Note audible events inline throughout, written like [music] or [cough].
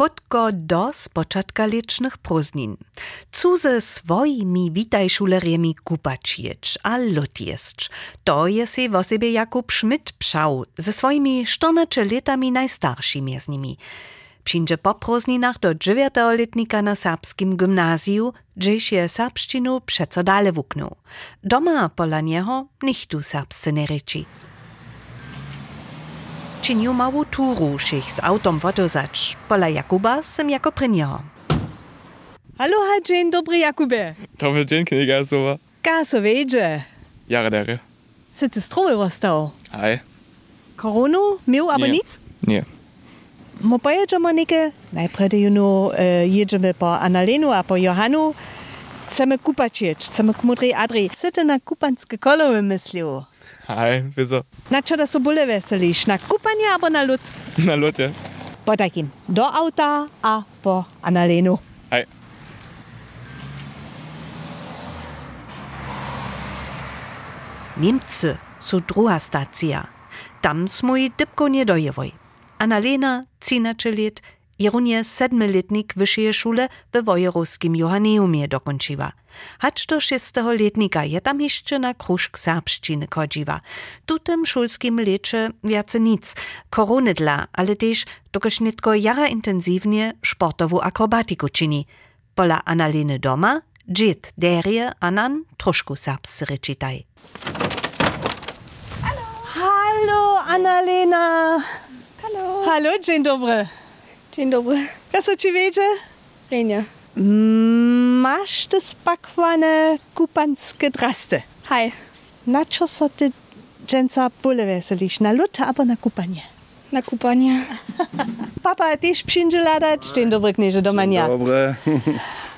krótko do spoczadka licznych prózdnin. Co ze swoimi witajszuleriemi kupać jecz, a lot jest. To je si w sobie Jakub Schmidt pszał, ze swoimi 14 latami najstarszymi z nimi. Przyjdzie po prózdninach do 9-letnika na serbskim gimnazju, gdzieś je serbszczynu przeco dale wuknął. Doma pola niego nichtu serbscy nie reči. Činiu małą turu, šich z autom wodozać. Pola Jakuba sem jako pryniego. Hallo, ha, dzień dobry, Jakubie. Dobry dzień, kniga Sova. Kaso wejdzie. Jara dere. Si ty stroje ostał? Hej. Koronu miał Nie. nic? Nie. Mo pojedziemy neke, najpierw juno e, jedziemy po Annalenu, a po Johanu. Chcemy kupać jeć, chcemy k mudrej Adri. Si ty na kupanskie kolowy myślił? Hej, wieso? Na čo da so bole veseliš? Na kupanie albo na lud? Na locie. Po takim. Do auta a po Annalenu. Hej. Niemcy su druga stacja. Tam smo i dybko nie dojewoj. Annalena, 13 lat, Jerunie sedmletnik wyższej szule we Wojerowskim Johanneumie dokończyła. Hacz do šesteholetnika je tam jeszcze na kruszk serbszczyny chodziła. Tu tym szulskim lecze wiace nic, korony dla, ale też dokoż nitko jara intensywnie sportową akrobatiku czyni. Pola Annaleny doma, dżit derie anan troszku serbscy rečitaj. Hallo, Annalena. Hallo. Hallo, dzień dobry. Dzień dobry. Kaso ci wiedzie? Renia. Masz te spakwane kupanskie drasty. Hi. Na čo so ty dżęca veseliš? Na lud albo na kupanie? Na kupanie. [laughs] Papa też przyjdzie ladać. Dzień dobry, knieże do mania. Dobre. [laughs]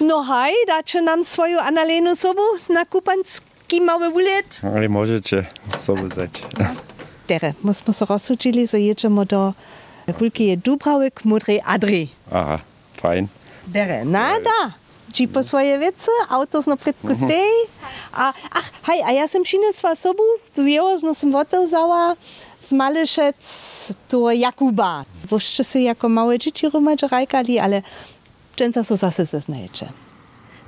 No haj, dacie nam swoją Annalenu sobu na kupanski mały wulet? Ale możecie sobie zać. Tere, musimy się rozsądzili, że jedziemy do Wulkije Dubrawek, Mudrej Adri. Aha, fajn. Dere, nada. Ci po swoje wiece, auto z naprytku stej. A, ach, hej, a ja sam przyniosła sobu, z jego no sam wotozała z Malyszec do Jakuba. Woście się jako małe dzieci rumacze rajkali, ale często so zase zeznajecie.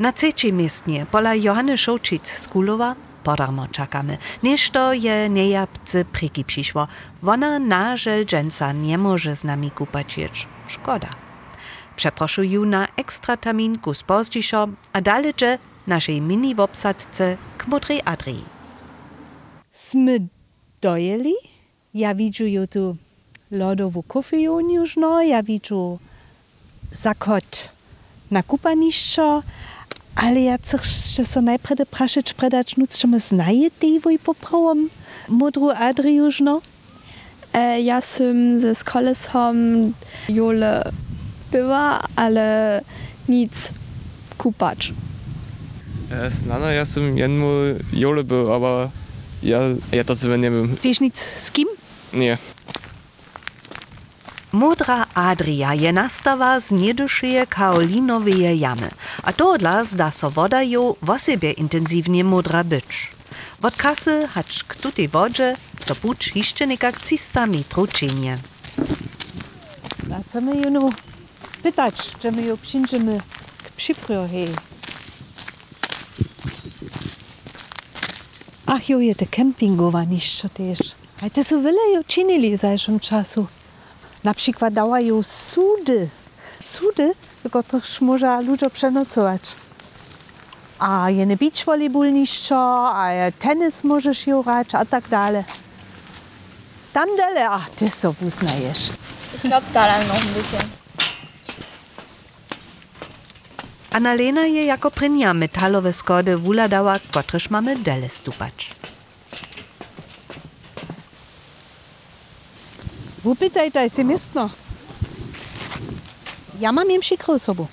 Na trzeciej miestnie pola Johanny Szołczyc z Kulowa podarmo czekamy. Nieszto je niejabce pryki przyszło. Ona na żel dżęca nie może z nami kupać jecz. Szkoda. Na ekstra terminku z pozdziszo, a dalece naszej mini wobsadce k modrej Adrii. Sme dojeli, ja widzę ju tu lodową kofejon już, no, ja widzę zakot na kupaniszczo, ale ja chcę się so najpierw praszyć, predać, nuc, czy my znaje tej poprawom modru Adri już, no? E, ja sam ze kolesom jole była, ale nic kupać. Ja, znano, ja sam jednu jole był, aber ja, ja to sobie nie wiem. Tyś nic z kim? Nie. Modra Adria je nastawa z niedušeje kaolinoweje jamy, a to dla zda so woda jo w sobie intensywnie modra być. Wod kasy hacz k tutej wodzie so pucz jeszcze nekak 300 metrów czynie. Co my ju no pytać, czy my ju przyjdziemy k przyprohej. Ach jo, je te kempingowaniszczo też. A te są wiele jo czynili w zajszym czasu. Na przykład dawają sudy. Sudy, tylko też może ludzie przenocować. A je ne beach volleyballniszczo, a je tenis możesz grać, a tak dalej. Tam dalej, ach, ty so uznajesz. Ich glaube, da lang noch ein bisschen. Annalena je jako prynja metalowe skody wuladała, kotryż mamy dele stupać. Upytaj si miestno. Ja mam im przykro sobą.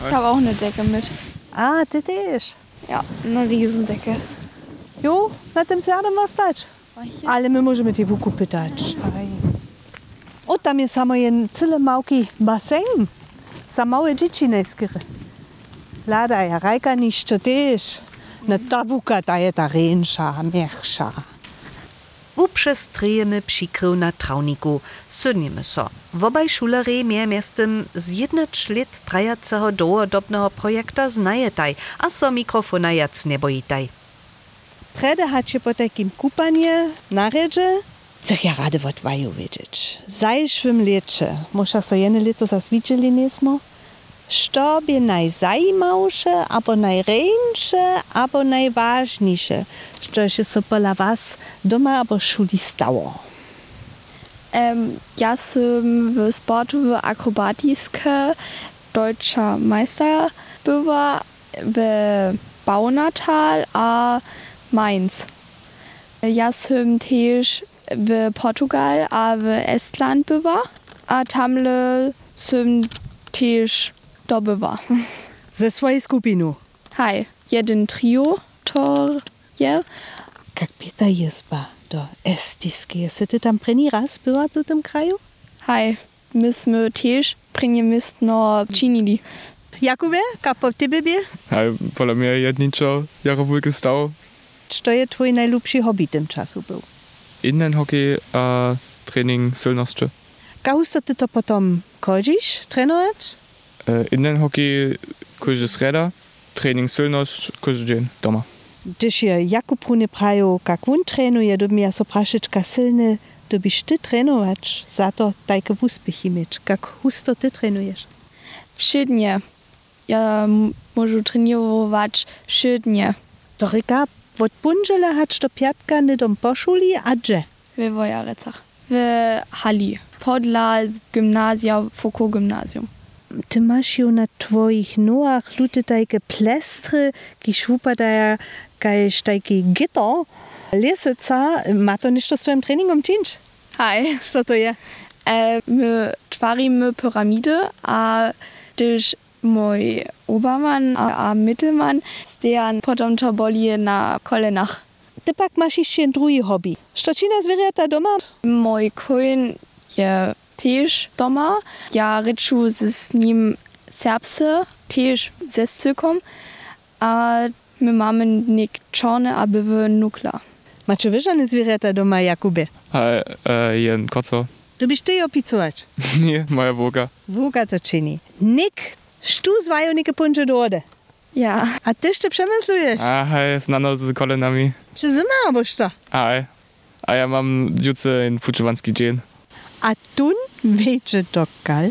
Ich habe auch eine Decke mit. A, ty też. Ja, eine Riesendecke. Jo, na tym zjadem was dać. Ale my możemy ty wuku pytać. O, tam jest samo jeden cyle małki basen. Za małe dzieci neskry. Lada ja rajka niszczo też. Na ta wuka daje ta rensza, miersza. Uprzestryjemy przykrył na trawniku, sydniemy so. Wobaj szulery mnie miastem z jednacz lat trajacego dołodobnego projekta znajetaj, a so mikrofona jac nie bojitaj. Prede hacie po takim kupanie na redzie, chcę ja rady odwaju wiedzieć. Zajszwym lecze, muszę so jedne leto zas widzieli niesmo, što by najzajmałsze, albo najreńsze, albo najważniejsze, što się so pola was doma albo szuli stało. Ähm, ja sam w sportowe akrobatiske deutscher Meister była w Baunatal a Mainz. Ja sam też w Portugal a w Estland była, a tamle sam też dobywa. Ze swojej skupinu. Hej, jeden trio to je. Jak Peter Jesba do Estiskie. Se ty tam preni raz była tu w tym kraju? Hej, myśmy też prinimistno činili. Jakubie, jak po tebe bie? A pola mnie jedniczo jaro wujke stał. Co je twój najlubszy hobby tym czasu był? Innen hockey a trening sylności. Jak husto ty to potom kodzisz, trenować? E, Innen hockey każdy sreda, trening sylność dzień doma. Gdyż je Jakub Rune prajo, jak on trenuje, to mi ja so prašić, ka silny, to byś ty trenować, za to tajke uspěchy mieć. Jak husto ty trenujesz? Wszędzie. Ja m- możu trenować wszędzie. To ryka, od punžela hać do piatka nie dom poszuli, a gdzie? W Wojarecach. W Hali. Podla gimnazja, Foucault gimnazjum. Ty masz ju na twoich noach lute tajke plestry, kiż upadaja kajś tajki gitter, leseca, ma to ništo z twoim treningom czynić? Hej. Co to je? E, my twarimy piramidy, a gdyż mój Obermann a, a Mittelmann stejan potom to boli na kolenach. Ty pak masz jeszcze drugi hobby. Szczocina zwierzęta doma? Mój koń je też doma. Ja ryczu z nim serbsy, też ze stykom, a my mamy nik czarne, a były nukla. Macie wyżane zwierzęta doma, Jakubie? A e, jen koco. Du bist ty opicować. [laughs] Nie, moja woga. Wuka to czyni. Nik, sztu zwają nike punże do ode. Ja, A ty przemyslujesz? A hej, znano z kolenami. Czy zima albo co? A hej. A ja mam dziuce in puczewanski dzień. A tun wiecie dokal?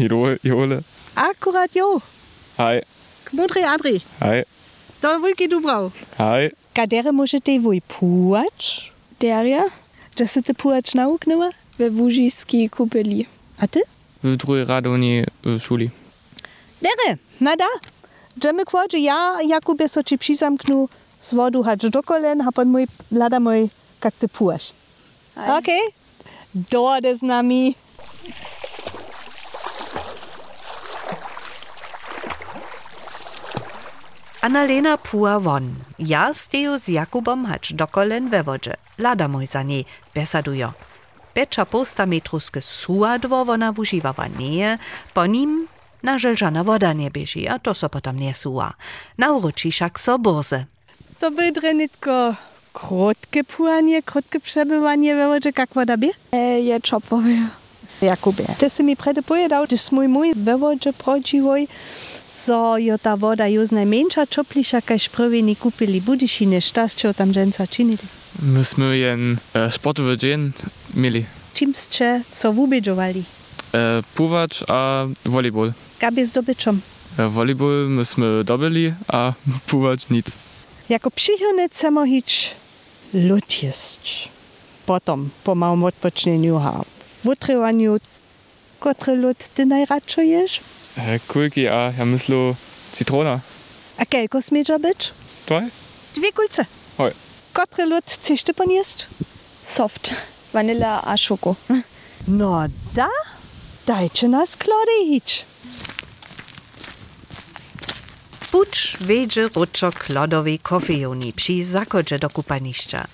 Jole, jole. Akurat jo. Hej, Kmudry Adri. hej, To wujki du brau. hej. Kadere może ty wuj pułacz? derje Że sy ty pułacz nauknęła? we Wujiski kupili. A ty? W drugiej radowni w szuli. Dere, na da. Dżemy kładzie ja, Jakubie so ci przyzamknu z wodu hać do kolen, a pan mój, lada mój, jak ty pułasz. Okej? Dorde z nami. Annalena pua won. Ja steju z Jakubom hać dokolen we wodzie. Lada mój za niej, besadujo. Becza posta metruske suadwo wona wužiwała nie, po nim na żelżana woda nie bieži, a to so potom nie suwa. Na uroči však so burze. To by drenitko krótkie płanie, krótkie przebywanie we wodzie, jak woda bie? E, je czopowy. Jakubie. Ty si mi prede pojedał, gdyż mój mój we wodzie prodziwoj, so jo ta woda już najmniejsza czopliša, kaž prvi ni kupili budišine, šta ste tam dženca činili? Myśmy jen e, sportowy dzień mieli. Ste so vubedžovali? E, pływać a volleyball. Gabi z dobyčom. E, volleyball myśmy dobili, a [laughs] pływać nic. Jako przychodne chcemo hić lód jesť. Potom, po małym odpocznieniu a w utrywaniu, kotry lód ty najradšo ješ? E, kulki, a ja myślę citrona. A kelko smieđa być? Dwaj? Dwie kulce. Hoj. Kotry lód chceš ty jesť? Soft. Vanilla a Schoko. No da, dajcie nas klody hić. Pucz wiedzie ruczok lodowej kofejoni przy zakodzie do kupaniszcza.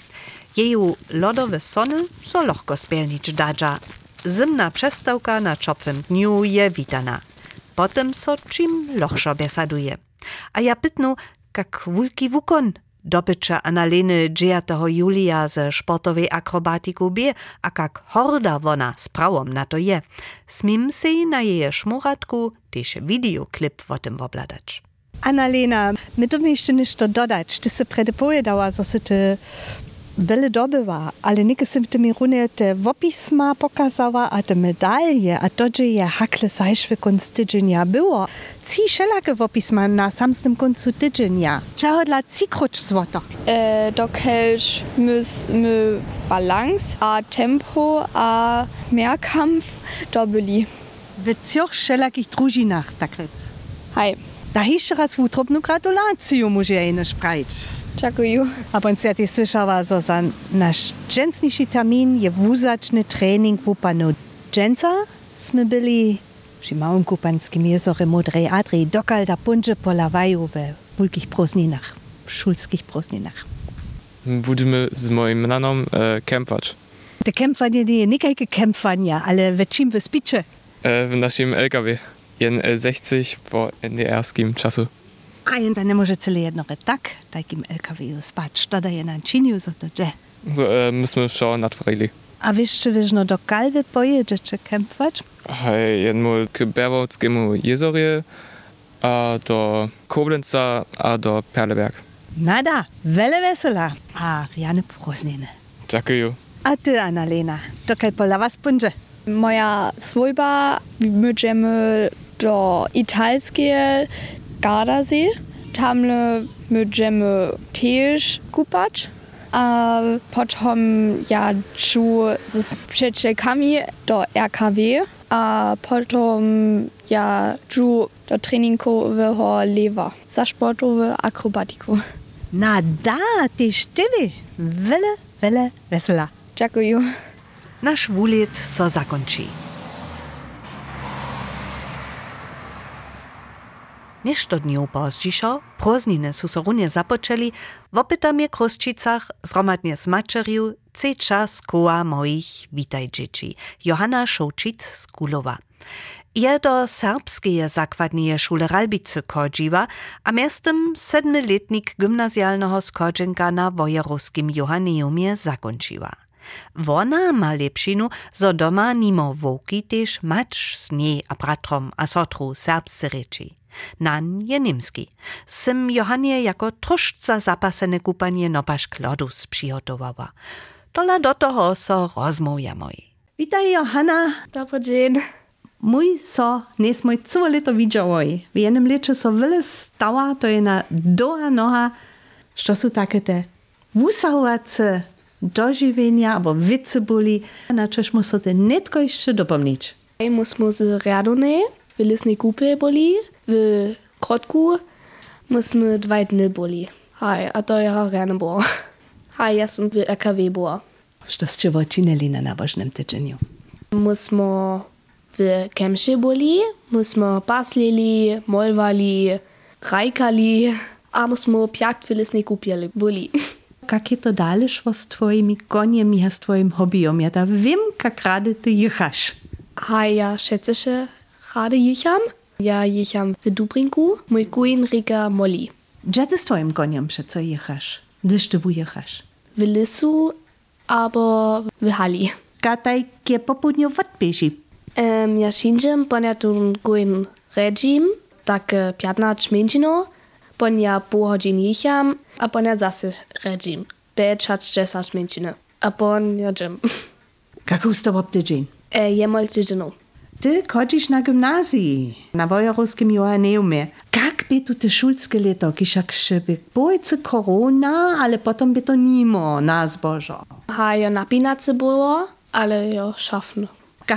Jeju lodowe sony so lohko spielnić dadża. Zimna przestałka na czopwym dniu je witana. Potem so czym lochszo besaduje. A ja pytnu, jak wulki wukon, Dobycze Annaleny 9. julia ze sportowej akrobatiku bie, a kak horda wona z prawom na to je. Smim si na jeje szmuratku też videoklip o tym obladać. Annalena, my to mi jeszcze ništo dodać. Ty se predepovedała, że se ty wiele dobywa, ale nigdy sem ty mi runie te wopisma pokazała, a te medalje, a to, że je hakle zajszły konc tydzienia było. Ci wszelakie wopisma na samym końcu tydzienia. Czego dla ci krucz złoto? Äh, dok helš my, my balans a tempo a mehrkampf dobili. W cioch wszelakich drużynach, tak rec. Hej, Da jeszcze raz utrobną gratulację może ja ino sprać. Dziękuję. A też słyszała, że za nasz dżęsniejszy termin je wuzaczny trening w upanu. Dżęca jsme byli przy małym kupanskim jezorze Modrej Adrii dokal da punże polawają we wielkich próżninach, w szulskich próżninach. Budeme z moim nanom e, kempać. Te kempfanie nie nikajke kempfania, ale we czym wy spicze? E, w naszym LKW. Jen E60 po NDR-skim czasu. A jen da ne może cele jedno tak, takim LKW spać. To da je na činju, za to dże. So e, myśmy schon natworili. A wiesz, wiesz, no do kalwy pojedziecie kempwać? Hej, jednmul k Berwolskiemu jezorje, a do Koblenca, a do Perleberg. Nada, wele wesela. A Riane próżniny. Dziękuję. A ty, Annalena, to kaj polawa spunże? Moja swojba, myjemy do italskie Gardasee. Tamle myjemy też kupać. A potom ja czu z przyjacielkami do RKW. A potom ja czu do treningowego lewa. Za sportowe akrobatiku. Nada, ty sztywy. Wele, wele wesela. Dziękuję. Nasz wulet so zakończy. Nešto dniu pozdźiszo, próżniny su so runie zapoczęli, w opytamie Kruszczycach, zromadnie z koła moich witaj dzieci, Johanna Szołczyc z Kulowa. Je do serbskeje zakładnie szule Ralbicy kodziwa, a miastem sedmletnik gimnazjalnego skodzinka na wojerowskim Johanneumie. Wona ma lepšinu, zo doma nimo wołki też mać z niej a bratrom a sotru serbscy reči. Nan je nimski. Sym Johanie jako troszca zapasene kupanie nopasz klodus przygotowała. Tola do toho so rozmówia moi. Witaj, Johanna. Dobry dzień. Mój so nes mój całe leto widziałoj. W jednym lecie so wiele stała, to je na doa noha, što su takie te wusahovace dožiwienia albo wice boli, na čež mu so te netko jeszcze dopomnieć. Musimy z Radony w Lisnej Kupie boli, [laughs] w Krotku musimy dwa dni boli. Hej, a to ja rano było. Hej, ja sam w RKW była. Što ste vočinili na nabožnem tečenju? Musimy w Kemszy boli, musimy paslili, molvali, rajkali, a musimy pjakt w Lisnej Kupie boli. Kak je to daleč s tvojimi konjemi, a s tvojim hobijom? Ja da vem, kak rade ty jechaš. Hej, ja schätze się rade jicham. Ja jicham w Dubrinku, mój kuin Rika Molly. Ty z twoim koniem przeco jechasz? Gdyż ty wujechasz? W Lisu, aber w Hali. Kataj kie popudnio odpieši. Um, ja šinčem, pon ja tu kuin režim, tak 15 minčino, pon ja pol hodin jicham, a pon ja zase režim. 5-10 minčino. A pon ja džem. Kak usto ob tydzień? E, jemol tydzino. Ty chodzisz na gimnazji, na wojerowskim Johanneumie. Kak by tu te szulskie leto, kiszak szyby? Bojce korona, ale potem by to nimo na zbożo. Ha, ja napinace było, ale ja szafno.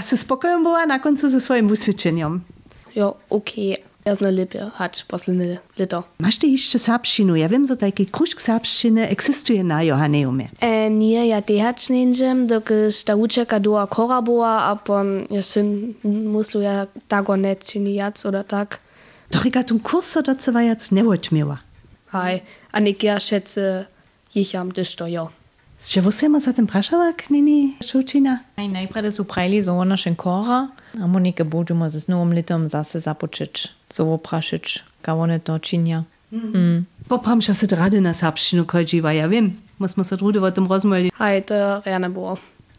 Se spokojem była na końcu ze swoim uswiadczeniem. Ja, okej. Ja znam lepiej hać posledne leto. Masz ty jeszcze serbszczynu? Ja wiem, że taki kruszk serbszczyny eksistuje na Johanneumie. E, nie, ja tehać nędziem, dokąd ta uczeka była kora była, a pon ja syn muslu ja tago net czyniać, oder tak. Doch ich tu kurs do cewajac nie odmiała. Hej, a nik ja schätze, jicham też to ja. Z czego się za tym praszała, knini Šulčina? Aj najprede su prajli zo našem kora, a monike budžemo z novim letom zase započeć, zovo prašič, ka one to činja. Mm. Popram się se rady na serbszczynu kodziwa, ja wiem. Musimy se trudy o tym rozmawiać. Hej, to rane było.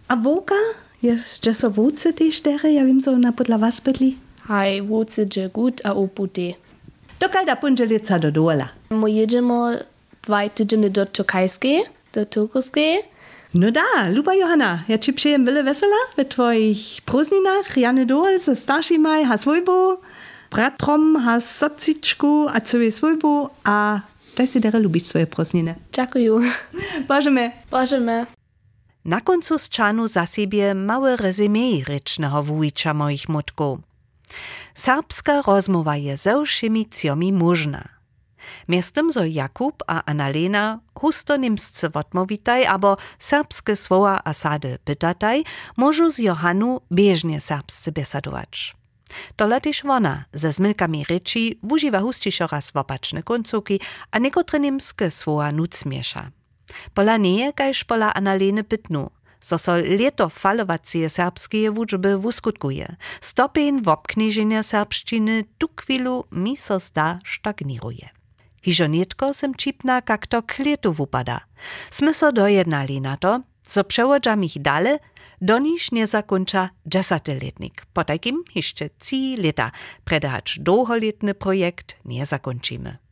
A wołka? Jest so wódce tej cztery, ja wiem, co na podla was bydli. Hej, wódcy dże gut a uputy. Do kalda punżelica do dola. My jedziemy dwa tydzienie do Turkajskiej, do Turkowskiej. No da, luba Johanna, ja ci przyjem wiele wesela w twoich próżninach. Jany Dol ze starszymaj ha swojbu, bratrom ha sociczku, a sobie swojbu, a daj si dere lubić swoje próżniny. Dziękuję. [laughs] Bożemy. Bożemy. Na koncu z czanu za siebie małe rezymie rycznego wujcza moich mutków. Serbska rozmowa je ze wszymi ciomi można. Miestem zo Jakub a Annalena husto niemsce wotmowitaj, abo serbskie słowa a sady pytataj, możu z Johanu bieżnie serbsce besadować. Tola też wona ze zmylkami ryczy wużywa hustišo raz wopaczne końcówki, a niekotre niemskie słowa nuc miesza. Pola nie, kajż pola Annaleny pytnu, so so leto falowacie serbskie wuczby wuskutkuje. Stopień wobkniżenia serbszczyny tu chwilu mi zda. Hižo netko sem čipna, kak to kletu wupada. Sme so dojednali na to, so ich dale, do niż nie zakończa dziesięcioletnik. Po takim jeszcze trzy lata, predahacz długoletny projekt nie zakończymy.